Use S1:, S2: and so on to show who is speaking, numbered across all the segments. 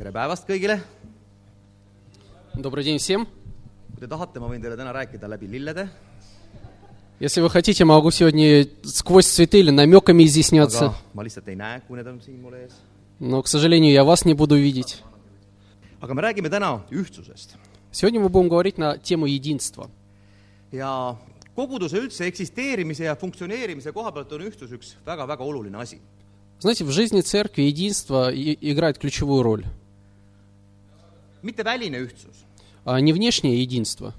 S1: tere päevast kõigile!
S2: Добрый день всем.
S1: kui te tahate, ma võin teile täna rääkida läbi lillede,
S2: Если вы хотите, могу сегодня сквозь цветы или намеками изъясняться.
S1: ma lihtsalt ei näe, kui need on siin mul ees.
S2: Но, к сожалению, я вас не буду видеть.
S1: aga me räägime täna ühtsusest
S2: Сегодня мы будем говорить на тему единства.
S1: ja koguduse üldse eksisteerimise ja funktsioneerimise koha pealt on ühtsus üks väga-väga oluline asi.
S2: Знаете, в жизни церкви единство играет ключевую роль.
S1: Mitte väline ühtsus,
S2: А не внешнее единство.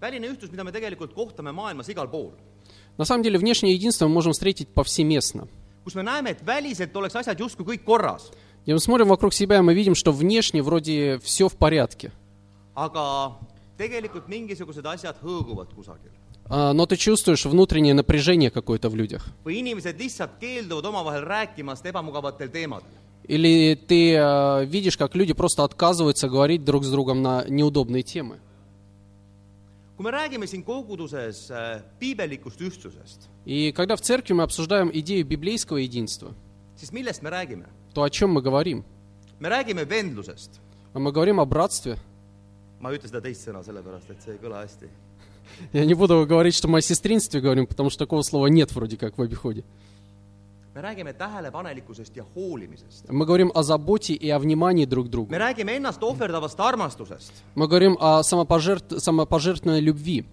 S1: väline ühtsus, mida me tegelikult kohtame maailmas igal pool,
S2: На самом деле, внешнее единство мы можем встретить повсеместно.
S1: kus me näeme, et väliselt oleks asjad justkui kõik korras,
S2: И мы смотрим вокруг себя, и мы видим, что внешне вроде все в порядке.
S1: aga tegelikult mingisugused asjad hõõguvad kusagil
S2: А, Но ты чувствуешь внутреннее напряжение какое-то в людях.
S1: või inimesed lihtsalt keelduvad omavahel rääkimast ebamugavatel teemadel.
S2: Или ты а, видишь, как люди просто отказываются говорить друг с другом на неудобные темы.
S1: ühtsusest,
S2: И когда в церкви мы обсуждаем идею библейского единства, то о чем мы говорим? А Мы говорим о братстве. Я не буду говорить, что мы о сестринстве говорим, потому что такого слова нет вроде как в обиходе.
S1: Me räägime tähelepanelikkusest ja hoolimisest.
S2: Мы говорим о заботе и о внимании друг другу.
S1: me räägime ennast ohverdavast armastusest,
S2: Мы говорим о самопожертв... самопожертвованной любви,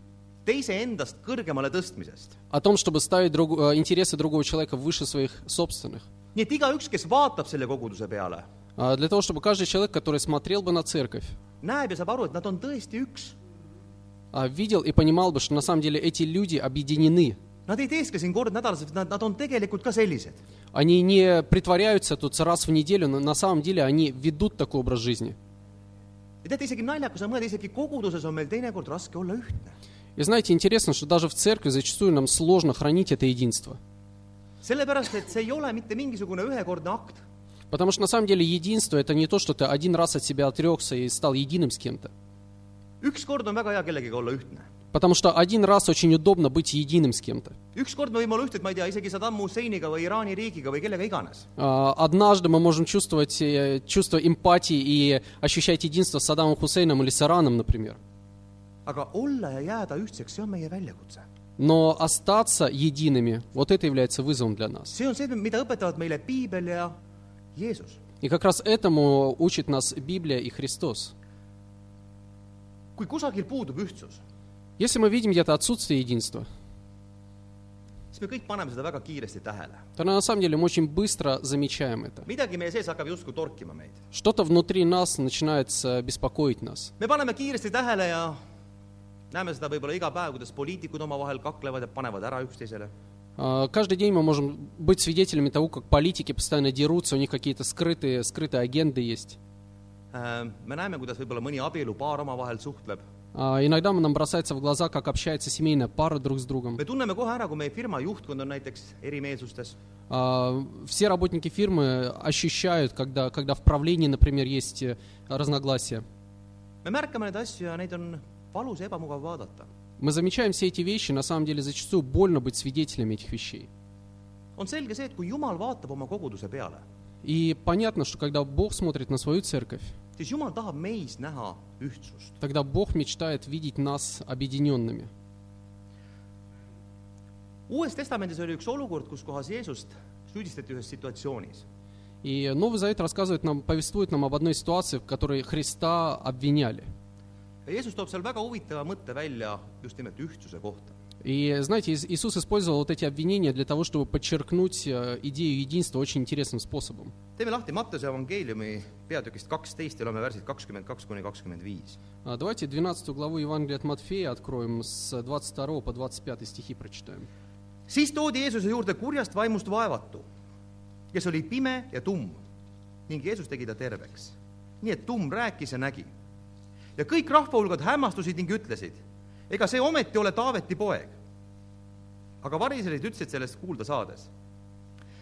S1: teise endast kõrgemale tõstmisest.
S2: о том, чтобы ставить друг... э, интересы другого человека выше своих собственных.
S1: nii et igaüks, kes vaatab selle koguduse peale,
S2: А Для того, чтобы каждый человек, который смотрел бы на церковь,
S1: näeb ja saab aru, et nad on tõesti üks.
S2: а, видел и понимал бы, что на самом деле эти люди объединены. Они не притворяются тут раз в неделю, но на самом деле они ведут такой образ жизни.
S1: ja teate, isegi naljakas on mõelda, isegi koguduses on meil teinekord raske olla ühtne.
S2: И знаете, интересно, что даже в церкви зачастую нам сложно хранить это единство. Потому что на самом деле единство это не то, что ты один раз от себя отрекся и стал единым с кем-то. Потому что один раз очень удобно быть единым с кем-то. А, Однажды мы можем чувствовать э, чувство эмпатии и ощущать единство с Саддамом Хусейном или с Ираном, например. Но остаться едиными, вот это является вызовом для нас. И как раз этому учит нас Библия и Христос.
S1: kui kusagil puudub ühtsus,
S2: Если мы видим где-то отсутствие единства,
S1: siis me kõik paneme seda väga kiiresti tähele .
S2: то на самом деле мы очень быстро замечаем это.
S1: midagi meie sees hakkab justkui torkima meid .
S2: Что-то внутри нас начинает э, беспокоить нас.
S1: me paneme kiiresti tähele ja näeme seda võib-olla iga päev , kuidas poliitikud omavahel kaklevad ja panevad ära üksteisele .
S2: А, Каждый день мы можем быть свидетелями того, как политики постоянно дерутся, у них какие-то скрытые, скрытые агенды есть.
S1: Äh, me näeme , kuidas võib-olla mõni abielupaar omavahel suhtleb .
S2: А, Иногда нам бросается в глаза, как общается семейная пара друг с другом. А, Все работники фирмы ощущают, когда, когда в правлении, например, есть э, разногласия. Мы замечаем все эти вещи, на самом деле зачастую больно быть свидетелями этих вещей. И понятно, что когда Бог смотрит на свою церковь,
S1: siis Jumal tahab meis näha ühtsust.
S2: тогда Бог мечтает видеть нас объединенными.
S1: uues Testamendis oli üks olukord, kus kohas Jeesust süüdistati ühes situatsioonis.
S2: И Новый Завет рассказывает нам, повествует нам об одной ситуации, в которой Христа обвиняли.
S1: ja Jeesus toob seal väga huvitava mõtte välja just nimelt ühtsuse kohta.
S2: И знаете, Ис- Иисус использовал вот эти обвинения для того, чтобы подчеркнуть э, идею единства очень интересным способом.
S1: teeme lahti Mattuse evangeeliumi peatükist kaksteist ja loeme värsid kakskümmend kaks kuni kakskümmend viis .
S2: А, Давайте 12 главу Евангелия от Матфея откроем, с 22 по 25 стихи прочитаем.
S1: siis toodi Jeesuse juurde kurjast vaimust vaevatu , kes oli pime ja tumm ning Jeesus tegi ta terveks . nii et tumm rääkis ja nägi . ja kõik rahvahulgad hämmastusid ning ütlesid , ega see ometi ole Taaveti poeg . aga variserid ütlesid sellest kuulda saades .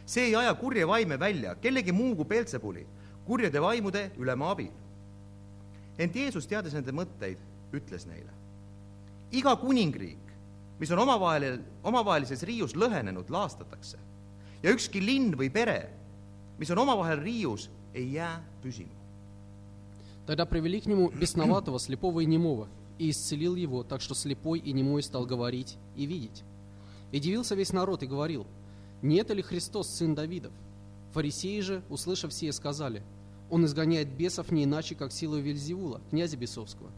S1: see ei aja kurje vaime välja kellegi muu kui Peltsepuli , kurjade vaimude ülema abil . ent Jeesus , teades nende mõtteid , ütles neile . iga kuningriik , mis on omavahel , omavahelises riius lõhenenud , laastatakse . ja ükski linn või pere , mis on omavahel riius , ei jää püsima .
S2: Тогда привели к нему бесноватого, слепого и немого, и исцелил его, так что слепой и немой стал говорить и видеть. И дивился весь народ и говорил, не это ли Христос, сын Давидов? Фарисеи же, услышав сие, сказали, он изгоняет бесов не иначе, как силой Вельзевула, князя бесовского.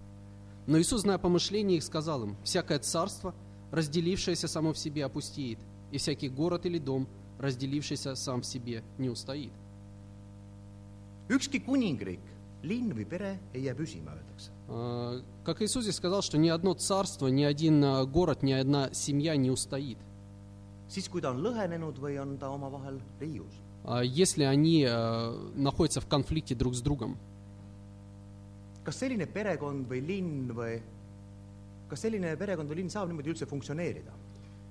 S2: Но Иисус, зная помышления их, сказал им, всякое царство, разделившееся само в себе, опустеет, и всякий город или дом, разделившийся сам в себе, не устоит.
S1: ükski kuningriik,
S2: А, Как Иисус здесь сказал, что ни одно царство, ни один а, город, ни одна семья не устоит, а, если они а, находятся в конфликте друг с другом.
S1: kas selline perekond või linn või kas selline perekond või linn saab niimoodi üldse funktsioneerida?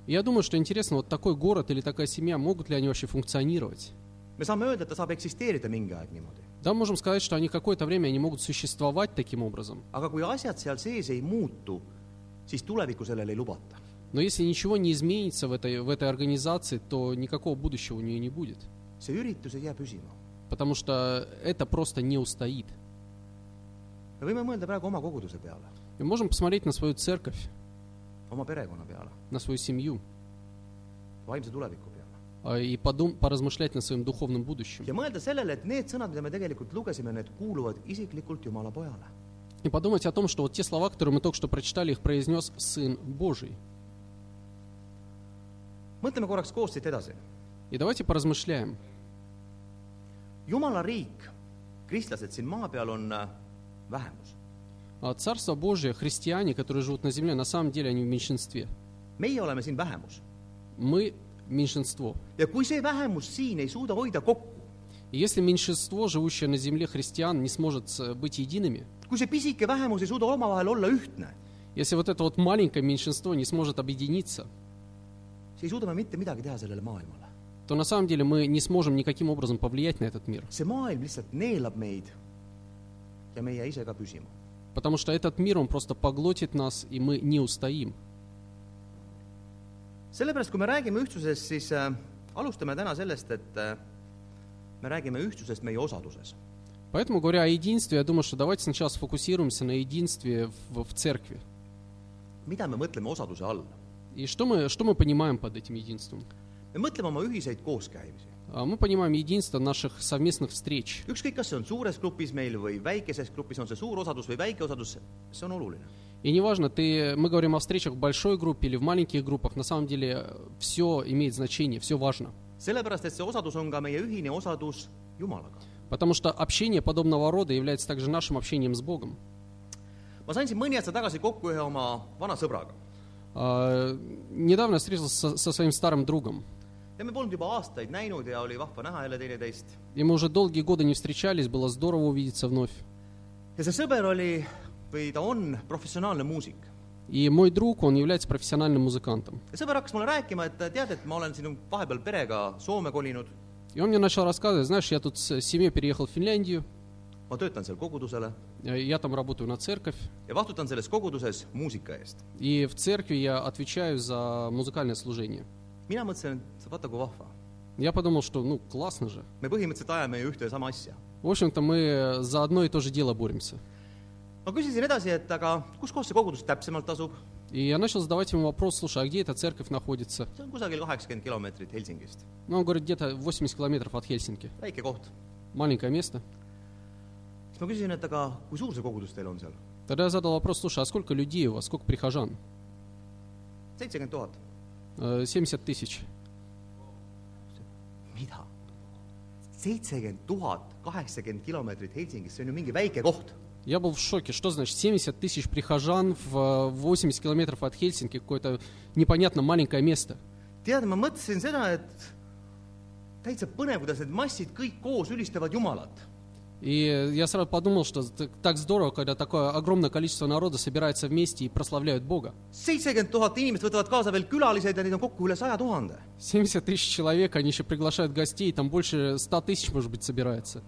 S2: Я думаю, что интересно, вот такой город или такая семья, могут ли они вообще функционировать?
S1: me saame öelda, et ta saab eksisteerida mingi aeg niimoodi.
S2: Да, можем сказать, что они какое-то время они могут существовать таким образом.
S1: aga kui asjad seal sees ei muutu, siis tulevikku sellele ei lubata.
S2: Но если ничего не изменится в этой, в этой организации, то никакого будущего у нее не будет.
S1: see üritus ei jää püsima.
S2: Потому что это просто не устоит.
S1: me võime mõelda praegu oma koguduse peale,
S2: И можем посмотреть на свою церковь,
S1: oma perekonna peale,
S2: на свою семью
S1: vaimse tuleviku
S2: и подум, поразмышлять над своим духовным будущим.
S1: ja mõelda sellele, et need sõnad, mida me tegelikult lugesime, need kuuluvad isiklikult Jumala pojale.
S2: И подумать о том, что вот те слова, которые мы только что прочитали, их произнес Сын Божий.
S1: mõtleme korraks koos siit edasi.
S2: И давайте поразмышляем.
S1: Jumala riik, kristlased siin maa peal on äh, vähemus.
S2: А Царство Божие, христиане, которые живут на земле, на самом деле они в меньшинстве.
S1: meie oleme siin vähemus.
S2: Мы меньшинство.
S1: ja kui see vähemus siin ei suuda hoida kokku,
S2: И если меньшинство, живущее на земле христиан, не сможет быть едиными,
S1: kui see pisike vähemus ei suuda omavahel olla ühtne,
S2: если вот это вот маленькое меньшинство не сможет объединиться,
S1: siis ei suuda me mitte midagi teha sellele maailmale.
S2: то на самом деле мы не сможем никаким образом повлиять на этот мир.
S1: see maailm lihtsalt neelab meid ja me ei jää ise ka püsima.
S2: Потому что этот мир, он просто поглотит нас, и мы не устоим.
S1: sellepärast , kui me räägime ühtsusest , siis äh, alustame täna sellest , et äh, me räägime ühtsusest meie osaduses .
S2: Поэтому, говоря о единстве, я думаю, что давайте сначала сфокусируемся на единстве в, в церкви.
S1: mida me mõtleme osaduse all ?
S2: И что мы, что мы понимаем под этим единством?
S1: me mõtleme oma ühiseid kooskäimisi .
S2: А Мы понимаем единство наших совместных встреч.
S1: ükskõik , kas see on suures grupis meil või väikeses grupis , on see suur osadus või väike osadus , see on oluline .
S2: И неважно, ты, мы говорим о встречах в большой группе или в маленьких группах, на самом деле все имеет значение, все важно.
S1: sellepärast, et see osadus on ka meie ühine osadus Jumalaga.
S2: Потому что общение подобного рода является также нашим общением с Богом.
S1: ma sain siin mõni aasta tagasi kokku ühe oma vana sõbraga
S2: А, Недавно я встретился со, со своим старым другом.
S1: ja me polnud juba aastaid näinud ja oli vahva näha jälle teineteist.
S2: И мы уже долгие годы не встречались, было здорово увидеться вновь.
S1: ja see sõber oli või ta on professionaalne muusik.
S2: И мой друг, он является профессиональным музыкантом.
S1: ja sõber hakkas mulle rääkima, et tead, et ma olen siin vahepeal perega Soome kolinud,
S2: И он мне начал рассказывать, знаешь, я тут с семьей переехал в Финляндию,
S1: ma töötan seal kogudusele
S2: э, я там работаю на церковь,
S1: ja vastutan selles koguduses muusika eest.
S2: и в церкви я отвечаю за музыкальное служение.
S1: mina mõtlesin, et vaata kui vahva.
S2: Я подумал, что, ну, классно же.
S1: me põhimõtteliselt ajame ju ühte ja sama asja.
S2: В общем-то, мы за одно и то же дело боремся.
S1: ma küsisin edasi , et aga kus kohas see kogudus täpsemalt asub ?
S2: И я начал задавать ему вопрос, слушай, а где эта церковь находится?
S1: see on kusagil kaheksakümmend kilomeetrit Helsingist ,
S2: Ну, он говорит, где-то 80 километров от Хельсинки.
S1: väike koht .
S2: Маленькое место.
S1: siis ma küsisin , et aga kui suur see kogudus teil on seal ?
S2: Тогда я задал вопрос, слушай, а сколько людей у вас, сколько прихожан?
S1: seitsekümmend tuhat .
S2: «Э, 70 тысяч.
S1: mida ? seitsekümmend tuhat , kaheksakümmend kilomeetrit Helsingist , see on ju mingi väike koht .
S2: Я был в шоке. Что значит 70 тысяч прихожан в э, 80 километров от Хельсинки, какое-то непонятно маленькое место?
S1: tead, ma mõtlesin seda, et täitsa põnev, kuidas need massid kõik koos ülistavad Jumalat.
S2: И я сразу подумал, что так здорово, когда такое огромное количество народа собирается вместе и прославляют Бога.
S1: seitsekümmend tuhat inimest võtavad kaasa veel külalised ja neid on kokku üle saja tuhande.
S2: 70 тысяч человек, они еще приглашают гостей, там больше 100 тысяч, может быть, собирается.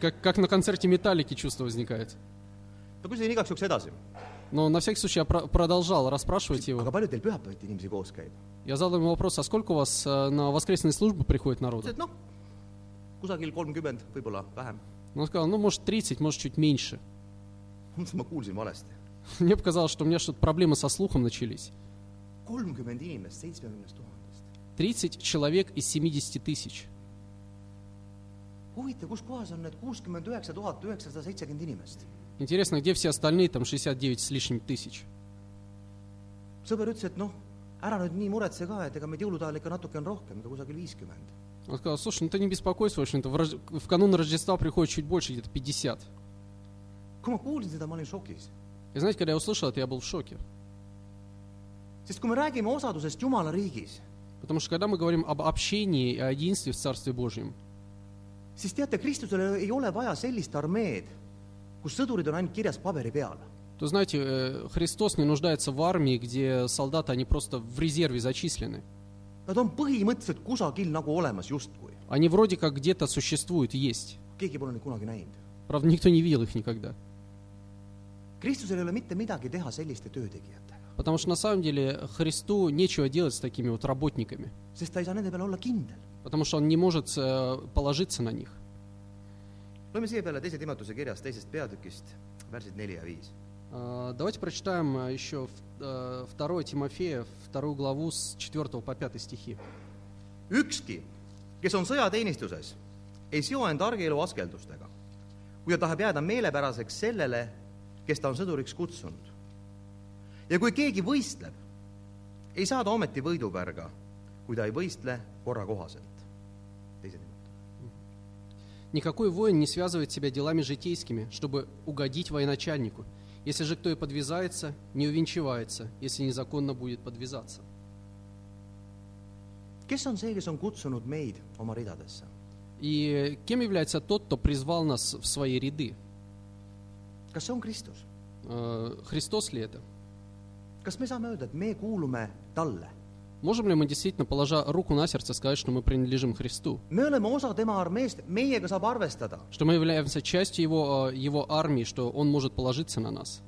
S2: Как, как на концерте Металлики чувство возникает. Но на всякий случай я про- продолжал расспрашивать его. Я задал ему вопрос, а сколько у вас э, на воскресные службы приходит народу?
S1: Kusagil kolmkümmend, võib-olla vähem.
S2: Он сказал, ну, может, 30, может, чуть меньше.
S1: ma kuulsin valesti.
S2: Мне показалось, что у меня что-то проблемы со слухом начались.
S1: kolmkümmend inimest seitsmekümnest tuhandest.
S2: 30 человек из 70 тысяч.
S1: huvitav, kus kohas on need kuuskümmend üheksa tuhat üheksasada seitsekümmend inimest?
S2: Интересно, где все остальные, там 69 с лишним тысяч?
S1: sõber ütles, et noh, ära nüüd nii muretse ka, et ega meid jõulude ajal ikka natuke on rohkem, ikka kusagil viiskümmend.
S2: Он сказал, слушай, ну ты не беспокойся, в общем-то, в, Рож- в канун Рождества приходит чуть больше, где-то 50.
S1: kui ma kuulsin seda, ma olin šokis.
S2: И знаете, когда я услышал это, я был в шоке. Потому что когда мы говорим об общении и о единстве в Царстве Божьем,
S1: siis teate, Kristusele ei ole vaja sellist armeed, kus sõdurid on ainult kirjas paberi peal.
S2: то знаете, э, Христос не нуждается в армии, где солдаты, они просто в резерве зачислены.
S1: Nad on põhimõtteliselt kusagil nagu olemas justkui.
S2: Они вроде как где-то существуют, есть.
S1: keegi pole neid kunagi näinud.
S2: Правда, никто не видел их никогда.
S1: Kristusel ei ole mitte midagi teha selliste töötegijatega,
S2: Потому что на самом деле Христу нечего делать с такими вот работниками.
S1: sest ta ei saa nende peale olla kindel.
S2: Потому что он не может э, положиться на них.
S1: loeme siia peale teise Timotuse kirjast teisest peatükist, värsid neli ja viis.
S2: А, Давайте прочитаем э, еще 2 Тимофея, вторую главу с 4 по 5 стихи.
S1: ükski , kes on sõjateenistuses , ei seo end argielu askeldustega , kui ta tahab jääda meelepäraseks sellele , kes ta on sõduriks kutsunud . ja kui keegi võistleb , ei saa ta ometi võidupärga , kui ta ei võistle korra kohaselt . teise Timotuse .
S2: Никакой воин не связывает себя делами житейскими, чтобы угодить военачальнику. Если же кто и подвязается, не увенчивается, если незаконно будет подвязаться.
S1: kes on see, kes on kutsunud meid oma ridadesse?
S2: И кем является тот, кто призвал нас в свои ряды?
S1: kas see on Kristus?
S2: Э, Христос ли это?
S1: kas me saame öelda, et me kuulume talle?
S2: Можем ли мы действительно, положа руку на сердце, сказать, что мы принадлежим Христу? Что мы являемся частью его, э, его армии, что он может положиться на нас?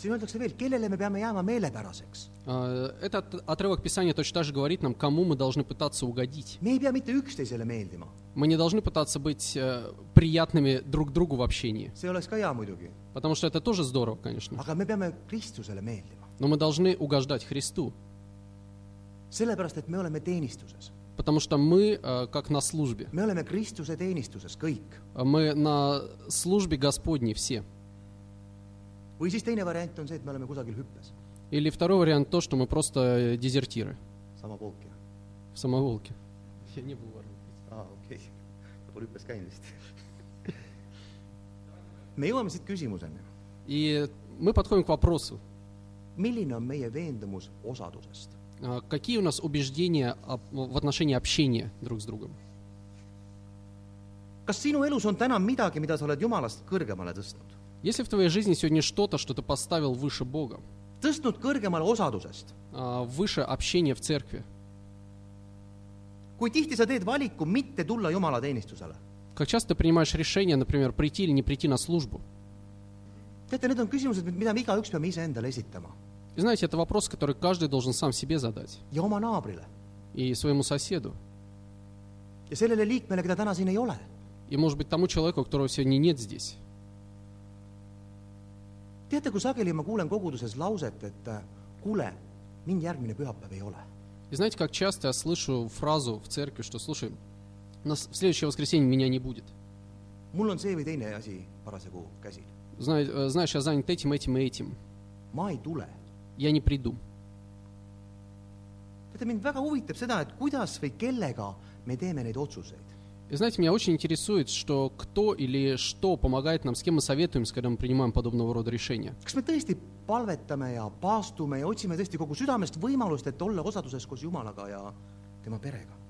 S1: siin öeldakse veel, kellele me peame jääma meelepäraseks.
S2: Э, Этот отрывок Писания точно так же говорит нам, кому мы должны пытаться угодить.
S1: me ei pea mitte üksteisele meeldima,
S2: Мы не должны пытаться быть э, приятными друг другу в общении,
S1: see oleks ka hea muidugi,
S2: потому что это тоже здорово, конечно.
S1: aga me peame Kristusele meeldima,
S2: Но мы должны угождать Христу,
S1: sellepärast et me oleme teenistuses,
S2: потому что мы э, как на службе.
S1: me oleme Kristuse teenistuses kõik.
S2: Мы на службе Господней все.
S1: või siis teine variant on see, et me oleme kusagil hüppes,
S2: Или второй вариант то, что мы просто э, дезертиры
S1: ja,
S2: в самоволке. Я не был в армии.
S1: aa okei okay., ta pole hüppes käinud vist. me jõuame siit küsimuseni,
S2: И мы подходим к вопросу,
S1: milline on meie veendumus osadusest?
S2: А, какие у нас убеждения в отношении общения друг с другом.
S1: kas sinu elus on täna midagi, mida sa oled Jumalast kõrgemale tõstnud?
S2: Если в твоей жизни сегодня что-то, что ты поставил выше Бога,
S1: tõstnud kõrgemale osadusest?
S2: а, выше общения в церкви,
S1: kui tihti sa teed valiku mitte tulla Jumala
S2: как часто ты принимаешь решение, например, прийти или не прийти на службу?
S1: teate, need on küsimused, mida me igaüks peame iseendale esitama
S2: И знаете, это вопрос, который каждый должен сам себе задать
S1: ja oma naabrile
S2: и своему соседу,
S1: ja sellele liikmele, keda täna siin ei ole.
S2: и, может быть, тому человеку, которого сегодня нет здесь.
S1: teate, kui sageli ma kuulen koguduses lauset, et äh, kuule, mind järgmine pühapäev ei ole.
S2: И знаете, как часто я слышу фразу в церкви, что, слушай, нас в следующее воскресенье меня не будет.
S1: mul on see või teine asi parasjagu käsil.
S2: Э, знаешь, я занят этим, этим и этим.
S1: ma ei tule.
S2: Я не приду. И знаете, меня очень интересует, что кто или что помогает нам, с кем мы советуемся, когда мы принимаем подобного рода решения.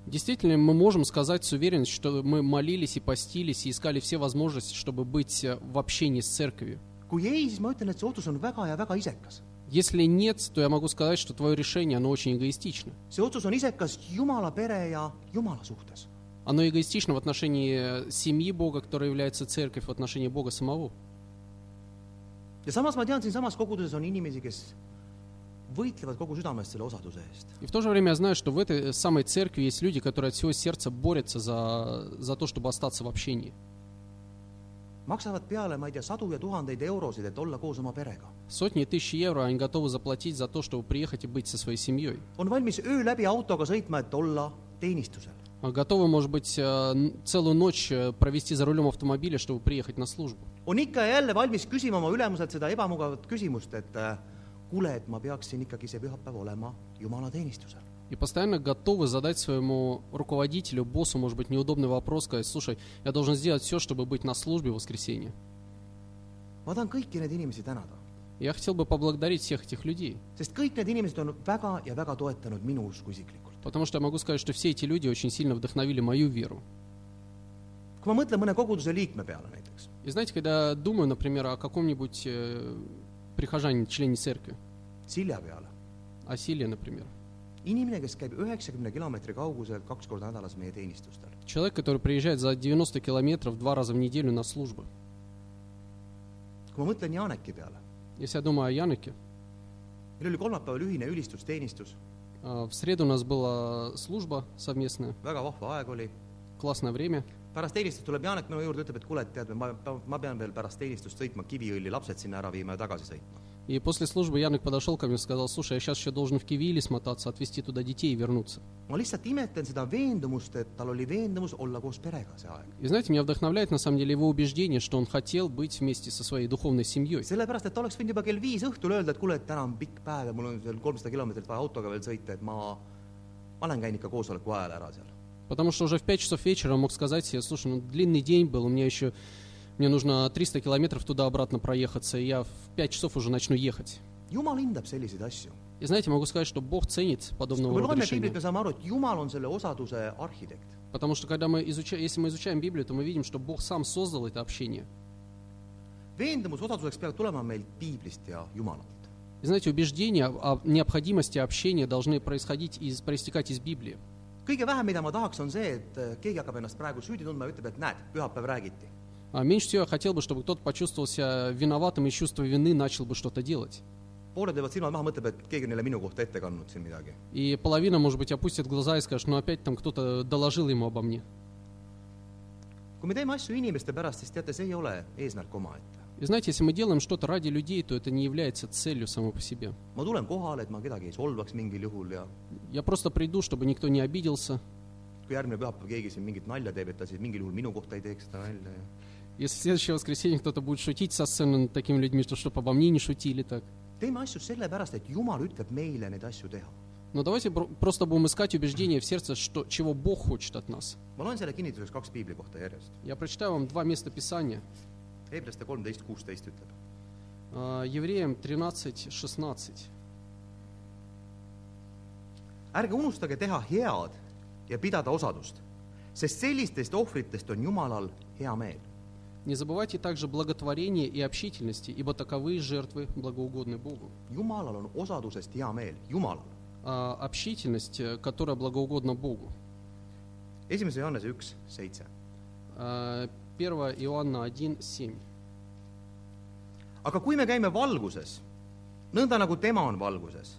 S2: Действительно, мы можем сказать с уверенностью, что мы молились и постились и искали все возможности, чтобы быть э, в общении с церковью.
S1: kui ei, siis ma ütlen, et see otsus on väga ja väga isekas.
S2: Если нет, то я могу сказать, что твое решение, оно очень эгоистично.
S1: see otsus on isekas Jumala pere ja Jumala suhtes.
S2: Оно эгоистично в отношении э, семьи Бога, которая является церковь, в отношении Бога самого.
S1: ja samas ma tean, siinsamas koguduses on inimesi, kes võitlevad kogu südamest selle osaduse eest.
S2: И в то же время я знаю, что в этой самой церкви есть люди, которые от всего сердца борются за, за то, чтобы остаться в общении.
S1: maksavad peale , ma ei tea , sadu ja tuhandeid eurosid , et olla koos oma perega .
S2: Сотни и тысячи евро они готовы заплатить за то, чтобы приехать и быть со своей семьей.
S1: on valmis öö läbi autoga sõitma , et olla teenistusel .
S2: А Готовы, может быть, э, н- целую ночь э, провести за рулем автомобиля, чтобы приехать на службу.
S1: on ikka ja jälle valmis küsima oma ülemuselt seda ebamugavat küsimust , et äh, kuule , et ma peaksin ikkagi see pühapäev olema jumala teenistusel .
S2: И постоянно готовы задать своему руководителю, боссу, может быть, неудобный вопрос, сказать, слушай, я должен сделать все, чтобы быть на службе в воскресенье. Я хотел бы поблагодарить всех этих людей, потому что я могу сказать, что все эти люди очень сильно вдохновили мою веру. И знаете, когда думаю, например, о каком-нибудь э, прихожанине, члене церкви, о Силе, например,
S1: inimene, kes käib üheksakümne kilomeetri kauguselt kaks korda nädalas meie teenistustel.
S2: человек, который приезжает за 90 километров два раза в неделю на службы.
S1: kui ma mõtlen Janeki peale,
S2: Если я думаю о Яныке,
S1: meil oli kolmapäeval ühine ülistusteenistus,
S2: э, в среду у нас была служба совместная,
S1: väga vahva aeg oli,
S2: классное время.
S1: pärast teenistust tuleb Janek minu juurde , ütleb , et kuule , et tead , ma , ma pean veel pärast teenistust sõitma Kiviõli lapsed sinna ära viima ja tagasi sõitma .
S2: И после службы Янок подошел ко мне и сказал, слушай, я сейчас еще должен в Кивили смотаться, отвезти туда детей и вернуться.
S1: ma lihtsalt imetlen seda veendumust , et tal oli veendumus olla koos perega see aeg .
S2: И знаете, меня вдохновляет на самом деле его убеждение, что он хотел быть вместе со своей духовной семьей.
S1: sellepärast , et ta oleks võinud juba kell viis õhtul öelda , et kuule , et täna on pikk päev ja mul on seal kolmsada kilomeetrit vaja autoga veel sõita , et ma , ma lähen käin ikka koosoleku ajal ära seal .
S2: Потому что уже в 5 часов вечера мог сказать себе, слушай, ну длинный день был, у меня еще, мне нужно 300 километров туда-обратно проехаться, и я в 5 часов уже начну ехать. И знаете, могу сказать, что Бог ценит подобного рода решения. Потому что когда мы изучаем, если мы изучаем Библию, то мы видим, что Бог сам создал это общение.
S1: veendumus osaduseks peab tulema meil piiblist ja Jumalalt.
S2: И знаете, убеждения о необходимости общения должны происходить из, проистекать из Библии.
S1: kõige vähem , mida ma tahaks , on see , et äh, keegi hakkab ennast praegu süüdi tundma ja ütleb , et näed , pühapäev räägiti .
S2: А меньше всего я хотел бы, чтобы кто-то почувствовал себя виноватым и с чувства вины начал бы что-то делать.
S1: pooled teevad silmad maha , mõtleb , et keegi on neile minu kohta ette kandnud siin midagi .
S2: И половина, может быть, опустит глаза и скажет, ну опять там кто-то доложил ему обо мне.
S1: kui me teeme asju inimeste pärast , siis teate , see ei ole eesmärk omaette .
S2: И знаете, если мы делаем что-то ради людей, то это не является целью само по себе. Я просто приду, чтобы никто не обиделся. Если в следующее воскресенье кто-то будет шутить со сцены над такими людьми, что чтобы обо мне не шутили так. Но давайте про- просто будем искать убеждение в сердце, что, чего Бог хочет от нас. Я прочитаю вам два места Писания.
S1: Heblaste kolmteist kuusteist ütleb .
S2: А, Евреям 13, 16.
S1: ärge unustage teha head ja pidada osadust , sest sellistest ohvritest on Jumalal hea meel .
S2: Не забывайте также благотворения и общительности, ибо таковые жертвы благоугодны Богу.
S1: Jumalal on osadusest hea meel , Jumalal .
S2: А общительность, э, которая благоугодна Богу.
S1: esimese Johannese üks seitse .
S2: А, 1 Иоанна 1, 7.
S1: aga kui me käime valguses , nõnda nagu tema on valguses ,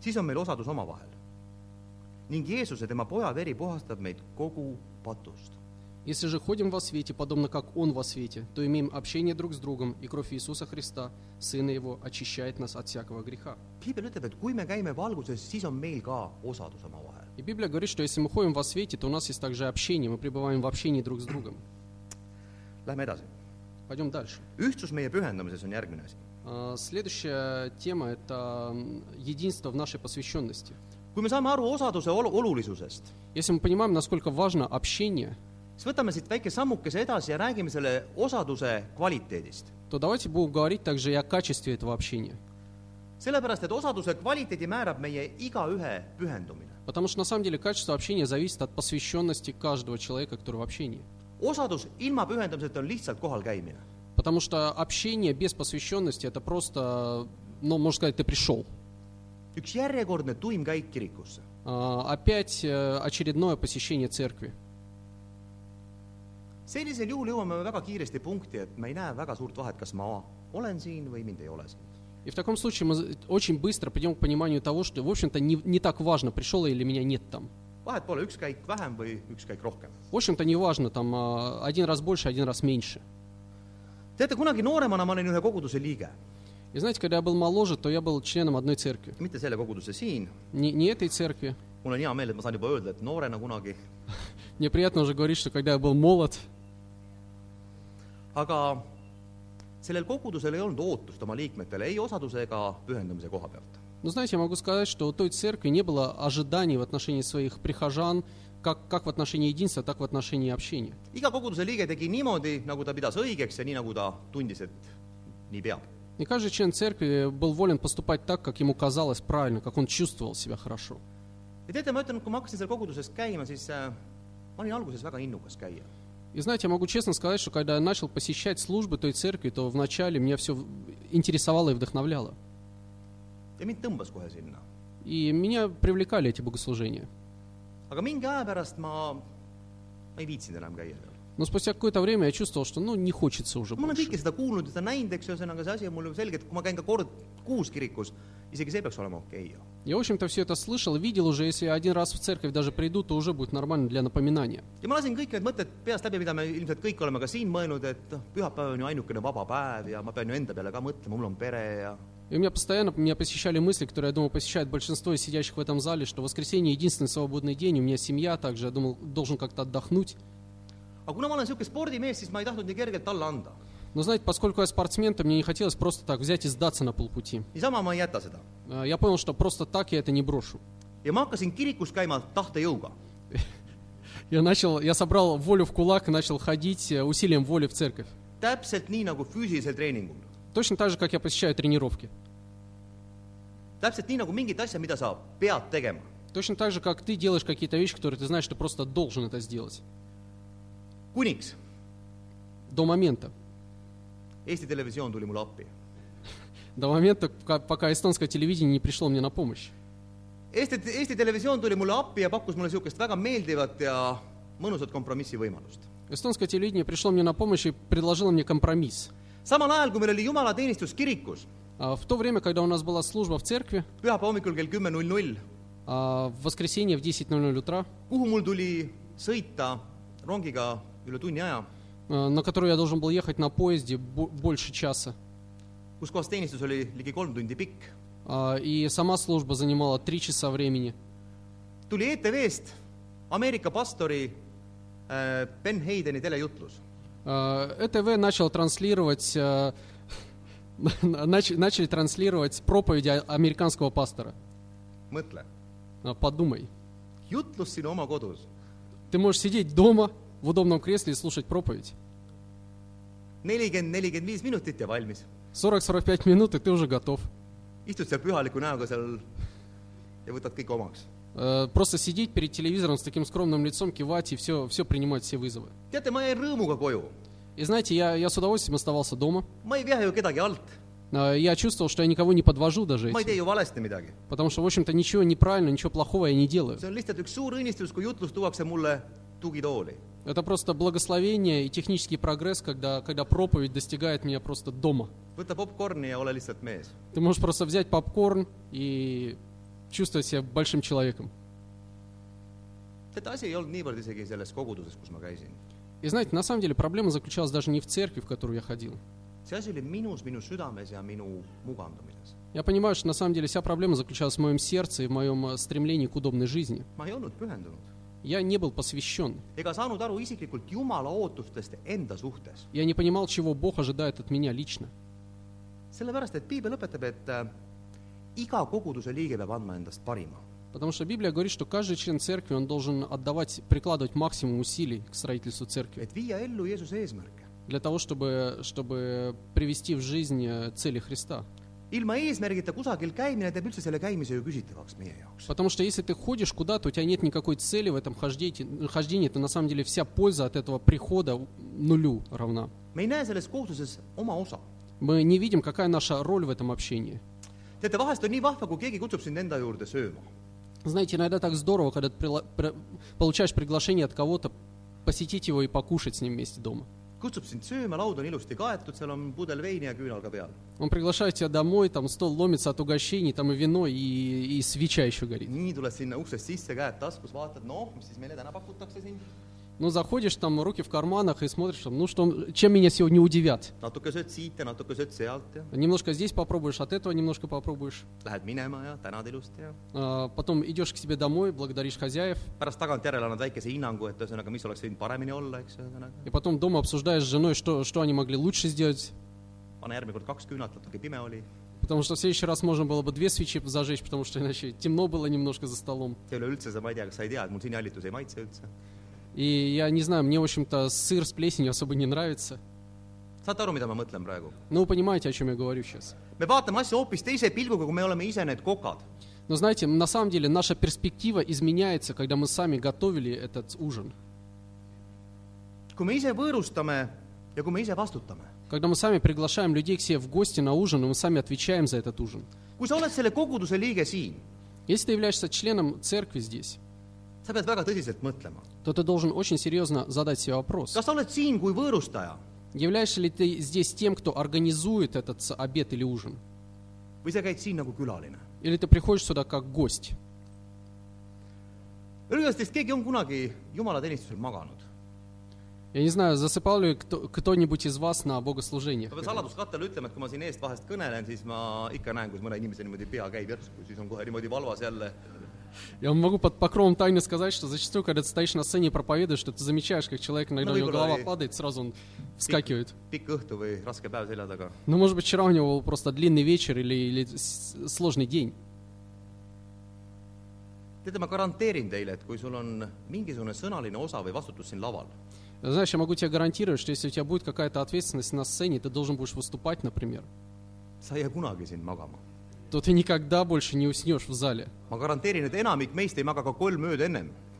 S1: siis on meil osadus omavahel . ning Jeesuse , tema poja veri puhastab meid kogu patust .
S2: Если же ходим во свете, подобно как Он во свете, то имеем общение друг с другом, и кровь Иисуса Христа, Сына Его, очищает нас от всякого греха.
S1: piibel ütleb , et kui me käime valguses , siis on meil ka osadus omavahel .
S2: И Библия говорит, что если мы ходим во свете, то у нас есть также общение, мы пребываем в общении друг с другом.
S1: Lähme edasi .
S2: Пойдем дальше.
S1: ühtsus meie pühendumises on järgmine asi .
S2: А, Следующая тема – это м, единство в нашей посвященности.
S1: kui me saame aru osaduse olu- olulisusest ,
S2: Если мы понимаем, насколько важно общение,
S1: siis võtame siit väike sammukese edasi ja räägime selle osaduse kvaliteedist .
S2: то давайте будем говорить также и о качестве этого общения.
S1: sellepärast , et osaduse kvaliteedi määrab meie igaühe pühendumine .
S2: Потому что на самом деле качество общения зависит от посвященности каждого человека, который в общении.
S1: Osadus ilma pühendumiseta on lihtsalt kohal käimine.
S2: Потому что общение без посвященности это просто, ну, можно сказать, ты пришел.
S1: üks järjekordne tuim käik kirikusse.
S2: А, Опять э, очередное посещение церкви.
S1: sellisel juhul jõuame me väga kiiresti punkti, et me ei näe väga suurt vahet, kas ma olen siin või mind ei ole siin.
S2: И в таком случае мы очень быстро придем к пониманию того, что, в общем-то, не, не так важно, пришел или меня нет там.
S1: vahet pole üks käik vähem või üks käik rohkem .
S2: В общем-то, не важно, там а, один раз больше, один раз меньше.
S1: teate , kunagi nooremana ma olin ühe koguduse liige ,
S2: И знаете, когда я был моложе, то я был членом одной церкви.
S1: mitte selle koguduse siin ,
S2: Не, не этой церкви.
S1: mul on hea meel , et ma saan juba öelda , et noorena kunagi ,
S2: Мне приятно уже говорить, что когда я был молод,
S1: aga sellel kogudusel ei olnud ootust oma liikmetele ei osaduse ega pühendumise koha pealt .
S2: Но знаете, я могу сказать, что у той церкви не было ожиданий в отношении своих прихожан, как, как в отношении единства, так в отношении общения.
S1: iga koguduse liige tegi niimoodi, nagu ta pidas õigeks ja nii, nagu ta tundis, et nii peab.
S2: И каждый член церкви был волен поступать так, как ему казалось правильно, как он чувствовал себя хорошо.
S1: ja teate, ma ütlen, kui ma hakkasin seal koguduses käima, siis äh, ma olin alguses väga innukas käia.
S2: И знаете, я могу честно сказать, что когда я начал посещать службы той церкви, то вначале меня все интересовало и вдохновляло.
S1: Ja mind tõmbas kohe sinna.
S2: И меня привлекали эти богослужения.
S1: aga mingi aja pärast ma, ma ei viitsinud enam käia seal.
S2: Но спустя какое-то время я чувствовал, что ну не хочется уже
S1: ma olen
S2: больше.
S1: kõike seda kuulnud ja seda näinud, eks, ühesõnaga see asi on mul ju selge, et kui ma käin ka kord kuus kirikus, isegi see peaks olema okei okay, ju.
S2: Я, в общем-то, все это слышал, видел уже, если я один раз в церковь даже приду, то уже будет нормально для напоминания.
S1: ja ma lasin kõik need mõtted peast läbi, mida me ilmselt kõik oleme ka siin mõelnud, et noh, pühapäev on ju ainukene vaba päev ja ma pean ju enda peale ka mõtlema, mul on pere ja
S2: И у меня постоянно меня посещали мысли, которые, я думаю, посещают большинство из сидящих в этом зале, что воскресенье единственный свободный день, у меня семья также, я думал, должен как-то отдохнуть.
S1: aga kuna ma olen niisugune spordimees, siis ma ei tahtnud nii kergelt alla anda.
S2: Но знаете, поскольку я спортсмен, то мне не хотелось просто так взять и сдаться на полпути.
S1: niisama ma ei jäta seda.
S2: А, Я понял, что просто так я это не брошу.
S1: ja ma hakkasin kirikus käima tahtejõuga.
S2: Я начал, я собрал волю в кулак и начал ходить э, усилием воли в церковь.
S1: täpselt nii, nagu füüsilisel treeningul.
S2: Точно так же, как я посещаю тренировки.
S1: täpselt nii, nagu mingit asja, mida sa pead tegema.
S2: Точно так же, как ты делаешь какие-то вещи, которые ты знаешь, что просто должен это сделать.
S1: kuniks
S2: До момента.
S1: Eesti Televisioon tuli mulle appi.
S2: До момента, пока, пока эстонское телевидение не пришло мне на помощь.
S1: Eesti, Eesti Televisioon tuli mulle appi ja pakkus mulle niisugust väga meeldivat ja mõnusat kompromissivõimalust.
S2: Эстонское телевидение пришло мне на помощь и предложило мне компромисс.
S1: samal ajal , kui meil oli jumalateenistus kirikus ,
S2: А В то время, когда у нас была служба в церкви,
S1: pühapäeva hommikul kell kümme null null ,
S2: а, в воскресенье в 10.00 утра,
S1: kuhu mul tuli sõita rongiga üle tunni aja ,
S2: а, на которую я должен был ехать на поезде бо- больше часа,
S1: kus kohas teenistus oli ligi kolm tundi pikk ,
S2: а, и сама служба занимала три часа времени,
S1: tuli ETV-st Ameerika pastori äh, Ben Haydeni telejutlus .
S2: А, ЭТВ начал транслировать, а, нач- начали транслировать проповеди а- американского пастора.
S1: mõtle,
S2: А, Подумай,
S1: jutlus sinu oma kodus,
S2: ты можешь сидеть дома в удобном кресле и слушать проповедь.
S1: nelikümmend, nelikümmend viis minutit ja valmis.
S2: 40-45 минут, и ты уже готов.
S1: istud seal pühaliku näoga seal ja võtad kõik omaks.
S2: Э, Просто сидеть перед телевизором с таким скромным лицом, кивать и все, все принимать, все вызовы. И знаете, я, я с удовольствием оставался дома. А, Я чувствовал, что я никого не подвожу даже этим. Потому что, в общем-то, ничего неправильно, ничего плохого я не делаю. Это просто благословение и технический прогресс, когда, когда проповедь достигает меня просто дома. Ты можешь просто взять попкорн и чувствовать себя большим человеком.
S1: teate, asi ei olnud niivõrd isegi selles koguduses, kus ma käisin.
S2: И знаете, на самом деле проблема заключалась даже не в церкви, в которую я ходил.
S1: see asi oli minus, minu südames ja minu mugandumises.
S2: Я понимаю, что на самом деле вся проблема заключалась в моем сердце и в моем э, стремлении к удобной жизни.
S1: ma ei olnud pühendunud
S2: Я не был посвящен.
S1: ega saanud aru isiklikult Jumala ootustest enda suhtes.
S2: Я не понимал, чего Бог ожидает от меня лично.
S1: sellepärast, et piibel õpetab, et iga koguduse liige peab andma endast parima.
S2: Потому что Библия говорит, что каждый член церкви, он должен отдавать, прикладывать максимум усилий к строительству церкви, для того, чтобы, чтобы привести в жизнь э, цели Христа.
S1: ilma eesmärgita kusagil käimine teeb üldse selle käimise ju küsitavaks meie jaoks.
S2: Потому что если ты ходишь куда-то, у тебя нет никакой цели в этом хождении, хождении, то на самом деле вся польза от этого прихода нулю равна.
S1: me ei näe selles kohustuses oma osa.
S2: Мы не видим, какая наша роль в этом общении.
S1: teate, vahest on nii vahva, kui keegi kutsub sind enda juurde sööma.
S2: Знаете, иногда так здорово, когда ты прила- при- получаешь приглашение от кого-то посетить его и покушать с ним вместе дома.
S1: kutsub sind sööma, laud on ilusti kaetud, seal on pudel veini ja küünal ka peal.
S2: Он приглашает тебя домой, там стол ломится от угощений, там и вино, и, и свеча еще горит.
S1: nii tuled sinna uksest sisse, käed taskus, vaatad, noh, mis siis meile täna pakutakse siin.
S2: Ну, заходишь, там руки в карманах и смотришь, там, ну что, чем меня сегодня удивят. Немножко здесь попробуешь, от этого немножко попробуешь. А, Потом идешь к себе домой, благодаришь хозяев, и потом дома обсуждаешь с женой, что, что они могли лучше сделать. Потому что в следующий раз можно было бы две свечи зажечь, потому что иначе темно было немножко за столом. И я не знаю, мне, в общем-то, сыр с плесенью особо не нравится.
S1: saate aru, mida ma mõtlen praegu?
S2: Но вы понимаете, о чем я говорю сейчас.
S1: me vaatame asju hoopis teise pilguga, kui me oleme ise need kokad.
S2: Но знаете, на самом деле наша перспектива изменяется, когда мы сами готовили этот ужин.
S1: kui me ise võõrustame ja kui me ise vastutame.
S2: Когда мы сами приглашаем людей к себе в гости на ужин, и мы сами отвечаем за этот ужин.
S1: kui sa oled selle koguduse liige siin,
S2: Если ты являешься членом церкви здесь,
S1: sa pead väga tõsiselt mõtlema ,
S2: то ты должен очень серьезно задать себе вопрос.
S1: kas sa oled siin kui võõrustaja
S2: Являешься ли ты здесь тем, кто организует этот с- обед или ужин?
S1: või sa käid siin nagu külaline .
S2: Или ты приходишь сюда как гость?
S1: öelge , kas teist keegi on kunagi jumalateenistusel maganud ?
S2: Я не знаю, засыпал ли кто- кто-нибудь из вас на богослужениях?
S1: ma pean saladuskattele ütlema , et kui ma siin eest vahest kõnelen , siis ma ikka näen , kuidas mõne inimese niimoodi pea käib järsku , siis on kohe niimoodi valvas jälle .
S2: Я могу под покровом тайны сказать, что зачастую, когда ты стоишь на сцене и проповедуешь, что ты замечаешь, как человек иногда
S1: Ну,
S2: у него
S1: выбрали.
S2: голова падает, сразу он вскакивает. Ну, может быть, вчера у него был просто длинный вечер или, или сложный день.
S1: teate, ma garanteerin teile, et kui sul on mingisugune sõnaline osa või vastutus siin laval,
S2: Знаешь, я могу тебе гарантировать, что если у тебя будет какая-то ответственность на сцене, ты должен будешь выступать, например,
S1: sa ei jää kunagi siin magama.
S2: То ты никогда больше не уснешь в зале.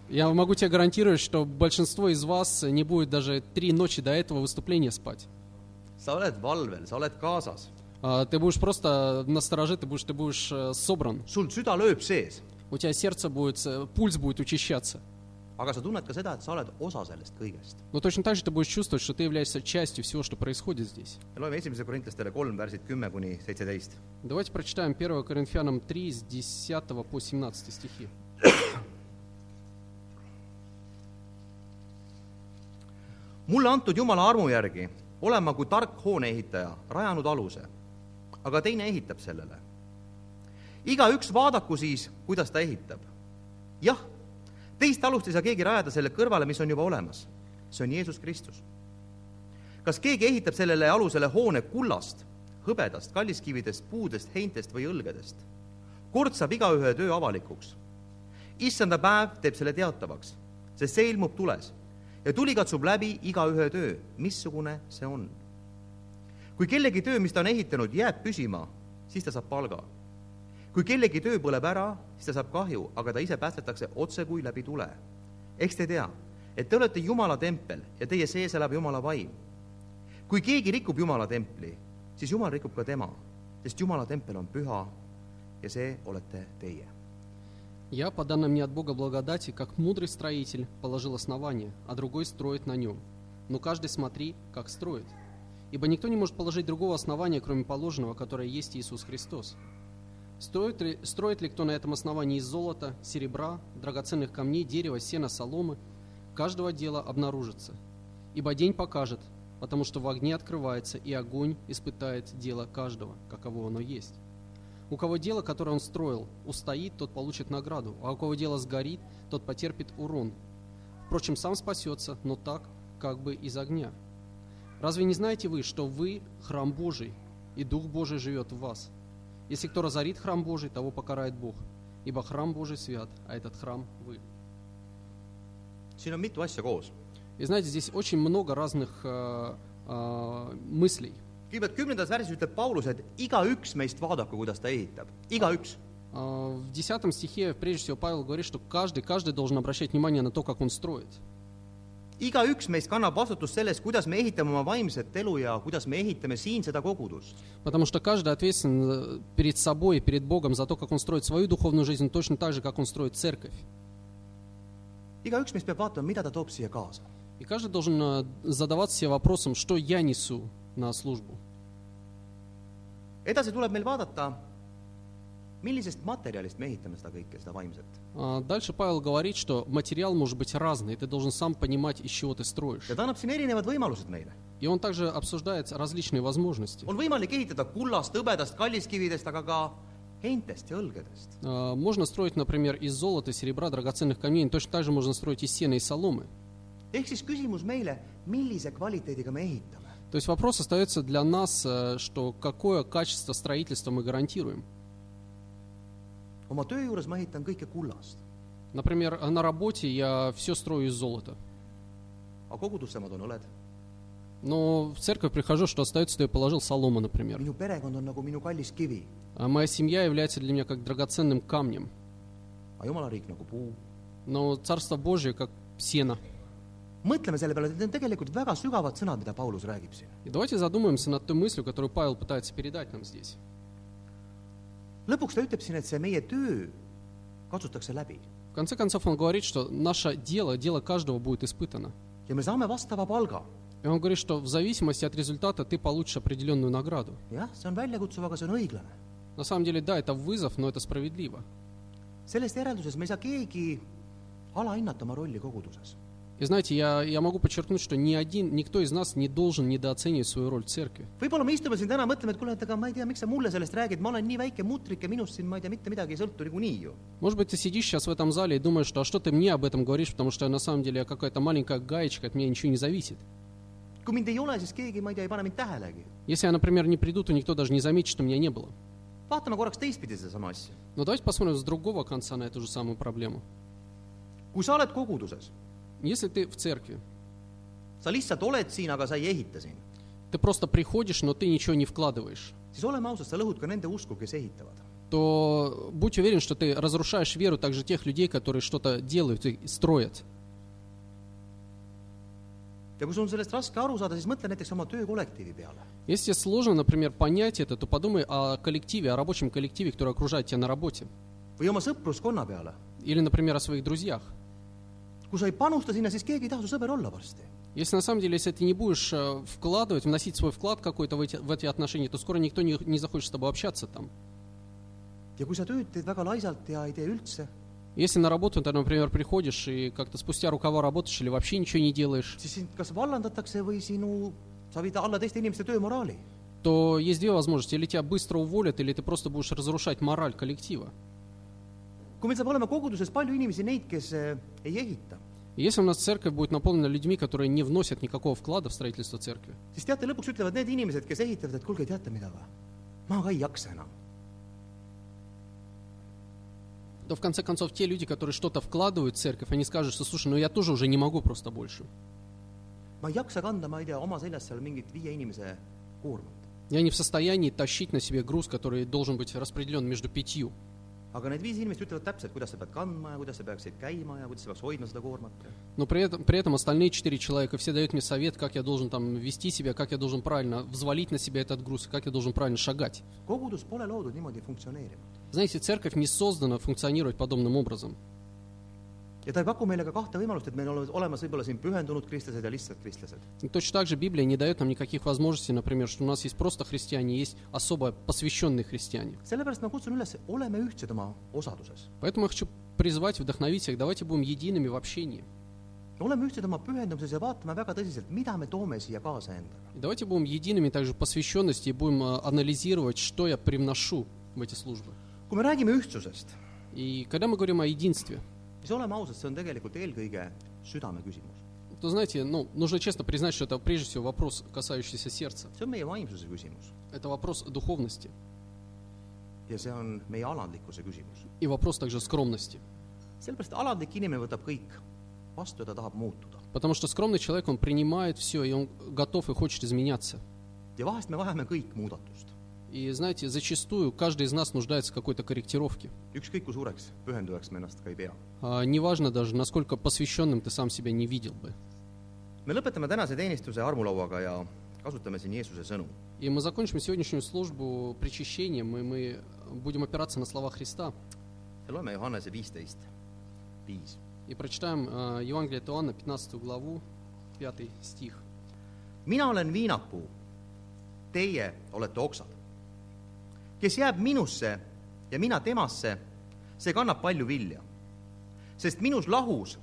S2: Я могу тебе гарантировать, что большинство из вас не будет даже три ночи до этого выступления спать. А, Ты будешь просто настороже, ты будешь, ты будешь э, собран. У тебя сердце будет, э, пульс будет учащаться.
S1: aga sa tunned ka seda , et sa oled osa sellest kõigest .
S2: Но точно так же ты будешь чувствовать, что ты являешься частью всего, что происходит здесь.
S1: ja loeme esimese korintlastele kolm värsid kümme kuni seitseteist .
S2: Давайте прочитаем 1 Коринфянам 3 с 10 по 17 стихи.
S1: mulle antud Jumala armu järgi olen ma kui tark hooneehitaja rajanud aluse , aga teine ehitab sellele . igaüks vaadaku siis , kuidas ta ehitab . jah , teist alust ei saa keegi rajada selle kõrvale, mis on juba olemas. see on Jeesus Kristus. kas keegi ehitab sellele alusele hoone kullast, hõbedast, kalliskividest, puudest, heintest või õlgedest? kord saab igaühe töö avalikuks. issanda päev teeb selle teatavaks, sest see ilmub tules ja tuli katsub läbi igaühe töö, missugune see on. kui kellegi töö, mis ta on ehitanud, jääb püsima, siis ta saab palga. kui kellegi töö põleb ära, siis ta saab kahju , aga ta ise päästetakse otse kui läbi tule . eks te tea , et te olete Jumala tempel ja teie sees elab Jumala vaim . kui keegi rikub Jumala templi , siis Jumal rikub ka tema , sest Jumala tempel on püha ja see olete teie
S2: Я, по данным мне от Бога благодати, как мудрый строитель, положил основание, а другой строит на нем. Но каждый смотри, как строит. Ибо никто не может положить другого основания, кроме положенного, которое есть Иисус Христос. Строит ли, строит ли кто на этом основании из золота, серебра, драгоценных камней, дерева, сена, соломы? Каждого дела обнаружится. Ибо день покажет, потому что в огне открывается, и огонь испытает дело каждого, каково оно есть. У кого дело, которое он строил, устоит, тот получит награду, а у кого дело сгорит, тот потерпит урон. Впрочем, сам спасется, но так, как бы из огня. Разве не знаете вы, что вы храм Божий, и Дух Божий живет в вас? Если кто разорит храм Божий, того покарает Бог, ибо храм Божий свят, а этот храм вы.
S1: siin on mitu asja koos.
S2: Знаете, здесь очень много разных э, э, мыслей.
S1: kõigepealt kümnendas värsis ütleb Paulus, et igaüks meist vaadaku, kuidas ta ehitab, igaüks.
S2: Э, В десятом стихе, прежде всего, Павел говорит, что каждый, каждый должен обращать внимание на то, как он строит.
S1: igaüks meist kannab vastutust selles , kuidas me ehitame oma vaimset elu ja kuidas me ehitame siin seda kogudust .
S2: Потому что каждый ответственен э, перед собой и перед Богом за то, как он строит свою духовную жизнь, точно так же, как он строит церковь.
S1: igaüks meist peab vaatama , mida ta toob siia kaasa .
S2: И каждый должен э, задаваться себе вопросом, что я несу на службу.
S1: edasi tuleb meil vaadata,
S2: Дальше Павел говорит, что материал может быть разный, ты должен сам понимать, из чего ты строишь. И он также обсуждает различные возможности. А, Можно строить, например, из золота, серебра, драгоценных камней, точно так же можно строить из сена и соломы. То есть вопрос остается для нас, э, что какое качество строительства мы гарантируем.
S1: Oma töö juures ma ehitan kõike kullast,
S2: Например, на работе я все строю из золота.
S1: aga kogudusse ma toon õled.
S2: Но в церковь прихожу, что остается, то я положил солому, например.
S1: minu perekond on nagu minu kallis kivi,
S2: А моя семья является для меня как драгоценным камнем.
S1: aga jumala riik nagu puu.
S2: Но Царство Божие как сено.
S1: mõtleme selle peale, need on tegelikult väga sügavad sõnad, mida Paulus räägib siin.
S2: И давайте задумаемся над той мыслью, которую Павел пытается передать нам здесь.
S1: Lõpuks ta ütleb siin, et see meie töö katsutakse läbi
S2: В конце концов, он говорит, что наше дело, дело каждого будет испытано.
S1: ja me saame vastava palga.
S2: И он говорит, что в зависимости от результата ты получишь определенную награду.
S1: jah, see on väljakutsuv, aga see on õiglane.
S2: На самом деле, да, это вызов, но это справедливо.
S1: sellest järelduses me ei saa keegi alahinnata oma rolli koguduses.
S2: И знаете, я, я могу подчеркнуть, что ни один, никто из нас не должен недооценивать свою роль в церкви.
S1: võib-olla me istume siin täna, mõtleme, et kuule, et aga ma ei tea, miks sa mulle sellest räägid, ma olen nii väike mutrike, minust siin, ma ei tea, mitte midagi ei sõltu niikuinii ju.
S2: Может быть, ты сидишь сейчас в этом зале и думаешь, что а что ты мне об этом говоришь, потому что на самом деле я какая-то маленькая гаечка, от меня ничего не зависит.
S1: kui mind ei ole, siis keegi, ma ei tea, ei pane mind tähelegi.
S2: Если я, например, не приду, то никто даже не заметит, что меня не было.
S1: vaatame korraks teistpidi sedasama asja.
S2: Но давайте посмотрим с другого конца на эту же самую проблему.
S1: kui sa oled koguduses,
S2: Если ты в церкви,
S1: sa lihtsalt oled siin, aga sa ei ehita siin,
S2: ты просто приходишь, но ты ничего не вкладываешь,
S1: siis oleme ausad, sa lõhud ka nende usku, kes ehitavad.
S2: то будь уверен, что ты разрушаешь веру также тех людей, которые что-то делают и строят.
S1: ja kui sul on sellest raske aru saada, siis mõtle näiteks oma töökollektiivi peale.
S2: Если тебе сложно, например, понять это, то подумай о коллективе, о рабочем коллективе, который окружает тебя на работе.
S1: või oma sõpruskonna peale.
S2: Или, например, о своих друзьях.
S1: Kui sa ei panusta sinna, siis keegi ei taha su sõber olla varsti.
S2: Если на самом деле, если ты не будешь э, вкладывать, вносить свой вклад какой-то в эти, в эти отношения, то скоро никто не, не захочет с тобой общаться там.
S1: ja kui sa tööd teed väga laisalt ja ei tee üldse,
S2: Если на работу ты, например, приходишь и как-то спустя рукава работаешь или вообще ничего не делаешь,
S1: siis sind kas vallandatakse või sinu, sa viid alla teiste inimeste töömoraali.
S2: то есть две возможности. Или тебя быстро уволят, или ты просто будешь разрушать мораль коллектива.
S1: Kui meil saab olema koguduses palju inimesi, neid, kes eh, ei ehita,
S2: если у нас церковь будет наполнена людьми, которые не вносят никакого вклада в строительство церкви,
S1: siis teate, lõpuks ütlevad need inimesed, kes ehitavad, et kuulge, teate mida või? ma ka ei jaksa enam.
S2: то в конце концов те люди, которые что-то вкладывают в церковь, они скажут, что слушай, ну я тоже уже не могу просто больше.
S1: ma ei jaksa kanda, ma ei tea, oma seljas seal mingit viie inimese koormat.
S2: Я не в состоянии тащить на себе груз, который должен быть распределен между пятью.
S1: Aga need viis inimest ütlevad täpselt, kuidas sa pead kandma ja kuidas sa peaksid käima ja kuidas sa peaks hoidma seda koormat.
S2: Но при этом, при этом остальные четыре человека все дают мне совет, как я должен там вести себя, как я должен правильно взвалить на себя этот груз, как я должен правильно шагать. Знаете, церковь не создана функционировать подобным образом.
S1: Ja ta ei paku meile ka kahte võimalust, et meil on olemas võib-olla siin pühendunud kristlased ja lihtsalt kristlased.
S2: Точно так же Библия не дает нам никаких возможностей, например, что у нас есть просто христиане, есть особо посвященные христиане.
S1: sellepärast ma kutsun üles, oleme ühtsed oma osaduses.
S2: Поэтому я хочу призвать, вдохновить всех, давайте будем едиными в общении.
S1: oleme ühtsed oma pühendumises ja vaatame väga tõsiselt, mida me toome siia kaasa endaga.
S2: Давайте будем едиными также в посвященности и будем э, анализировать, что я привношу в эти службы.
S1: kui me räägime ühtsusest,
S2: И когда мы говорим о единстве,
S1: siis oleme ausad, see on tegelikult eelkõige südame küsimus.
S2: то знаете, ну, нужно честно признать, что это прежде всего вопрос, касающийся сердца.
S1: see on meie vaimsuse küsimus
S2: Это вопрос духовности
S1: ja see on meie alandlikkuse küsimus.
S2: и вопрос также скромности.
S1: sellepärast alandlik inimene võtab kõik vastu ja ta tahab muutuda.
S2: Потому что скромный человек, он принимает все, и он готов и хочет изменяться.
S1: ja vahest me vajame kõik muudatust.
S2: И знаете, зачастую каждый из нас нуждается в какой-то корректировке.
S1: ükskõik kui suureks pühendujaks me ennast ka ei pea .
S2: А, неважно даже, насколько посвященным ты сам себя не видел бы.
S1: me lõpetame tänase teenistuse armulauaga ja kasutame siin Jeesuse sõnu .
S2: И мы закончим сегодняшнюю службу причащением, и мы будем опираться на слова Христа.
S1: ja loeme Johannese viisteist , viis .
S2: И прочитаем э, Евангелие от Иоанна, 15 главу, пятый стих.
S1: mina olen viinapuu, teie olete oksad. kes jääb minusse ja mina temasse, see kannab palju vilja. sest minus lahus,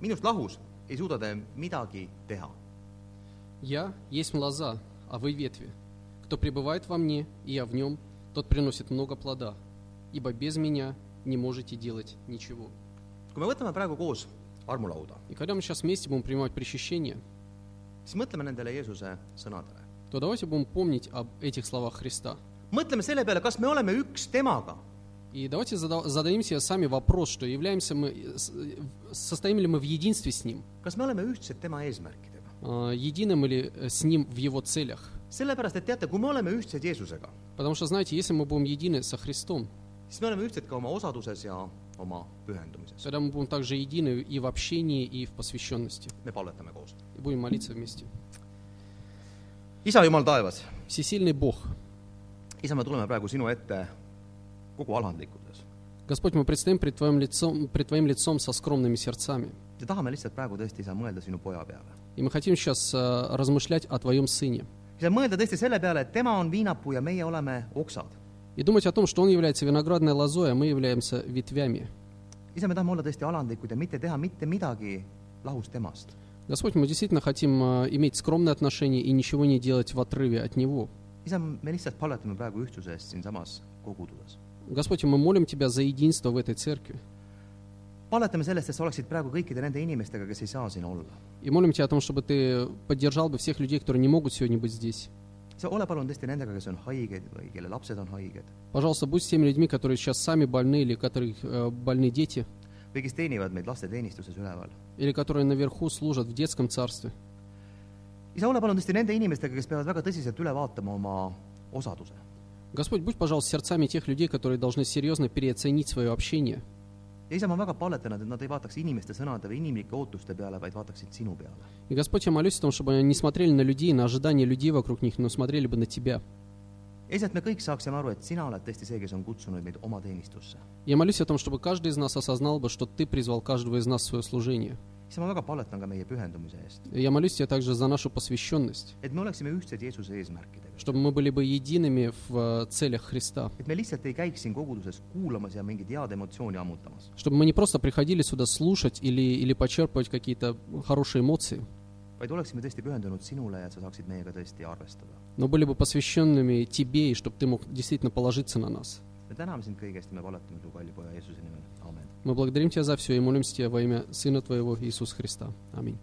S1: minust lahus ei suuda te midagi teha.
S2: Я есть лоза, а вы ветви. Кто пребывает во мне, и я в нем, тот приносит много плода, ибо без меня не можете делать ничего.
S1: kui me võtame praegu koos armulauda,
S2: И когда мы сейчас вместе будем принимать причащение,
S1: siis mõtleme nendele Jeesuse sõnadele.
S2: то давайте будем помнить об этих словах Христа.
S1: mõtleme selle peale, kas me oleme üks temaga
S2: И давайте зада- зададим себе сами вопрос, что являемся мы, с- состоим ли мы в единстве с Ним,
S1: kas me oleme ühtsed tema eesmärkidega?
S2: А, единым ли э, с Ним в Его целях.
S1: sellepärast, et teate, kui me oleme ühtsed Jeesusega,
S2: Потому что, знаете, если мы будем едины со Христом,
S1: siis me oleme ühtsed ka oma osaduses ja oma pühendumises.
S2: тогда мы будем также едины и в общении, и в посвященности.
S1: me palvetame koos.
S2: И будем молиться вместе.
S1: isa Jumal taevas,
S2: Всесильный Бог,
S1: Isa, me tuleme praegu sinu ette kogu alandlikkuses
S2: Господь, мы предстоим пред Твоим лицом, пред Твоим лицом со скромными сердцами.
S1: ja tahame lihtsalt praegu tõesti, isa, mõelda sinu poja peale.
S2: И мы хотим сейчас э, размышлять о Твоем Сыне.
S1: isa, mõelda tõesti selle peale, et tema on viinapuu ja meie oleme oksad.
S2: И думать о том, что Он является виноградной лозой, а мы являемся ветвями.
S1: isa, me tahame olla tõesti alandlikud ja mitte teha mitte midagi lahus temast.
S2: Господь, мы действительно хотим э, иметь скромное отношение и ничего не делать в отрыве от Него.
S1: Isa, me lihtsalt palvetame praegu ühtsuse eest siinsamas koguduses.
S2: Господь, мы молим Тебя за единство в этой церкви.
S1: palvetame sellest, et sa oleksid praegu kõikide nende inimestega, kes ei saa siin olla.
S2: И молим Тебя о том, чтобы Ты поддержал бы всех людей, которые не могут сегодня быть здесь.
S1: sa ole palun tõesti nendega, kes on haiged või kelle lapsed on haiged
S2: Пожалуйста, будь с теми людьми, которые сейчас сами больны или которых э, больны дети,
S1: või kes teenivad meid lasteteenistuses üleval.
S2: или которые наверху служат в детском царстве.
S1: Isa, ole palun tõesti nende inimestega, kes peavad väga tõsiselt üle vaatama oma osaduse.
S2: Господь, будь, пожалуйста, сердцами тех людей, которые должны серьезно переоценить свое общение.
S1: ja isa, ma väga palvetan nad, et nad ei vaataks inimeste sõnade või inimlike ootuste peale, vaid vaataksid sinu peale.
S2: И, Господь, я молюсь о том, чтобы они не смотрели на людей, на ожидания людей вокруг них, но смотрели бы на Тебя.
S1: ja isa, et me kõik saaksime aru, et sina oled tõesti see, kes on kutsunud meid oma teenistusse.
S2: Я молюсь о том, чтобы каждый из нас осознал бы, что Ты призвал каждого из нас в свое служение.
S1: Isa, ma väga palvetan ka meie pühendumise eest,
S2: И я молюсь Тебе также за нашу посвященность,
S1: et me oleksime ühtsed Jeesuse eesmärkidega.
S2: чтобы мы были бы едиными в э, целях Христа,
S1: et me lihtsalt ei käiks siin koguduses kuulamas ja mingit head emotsiooni ammutamas,
S2: чтобы мы не просто приходили сюда слушать или, или почерпывать какие-то хорошие эмоции,
S1: vaid oleksime tõesti pühendunud sinule ja et sa saaksid meiega tõesti arvestada.
S2: но были бы посвященными Тебе, и чтобы Ты мог действительно положиться на нас.
S1: me täname sind kõigest ja me palvetame su kalli poja Jeesuse nimel, amen.
S2: Мы благодарим Тебя за все и молимся Тебя во имя Сына Твоего Иисуса Христа. Аминь.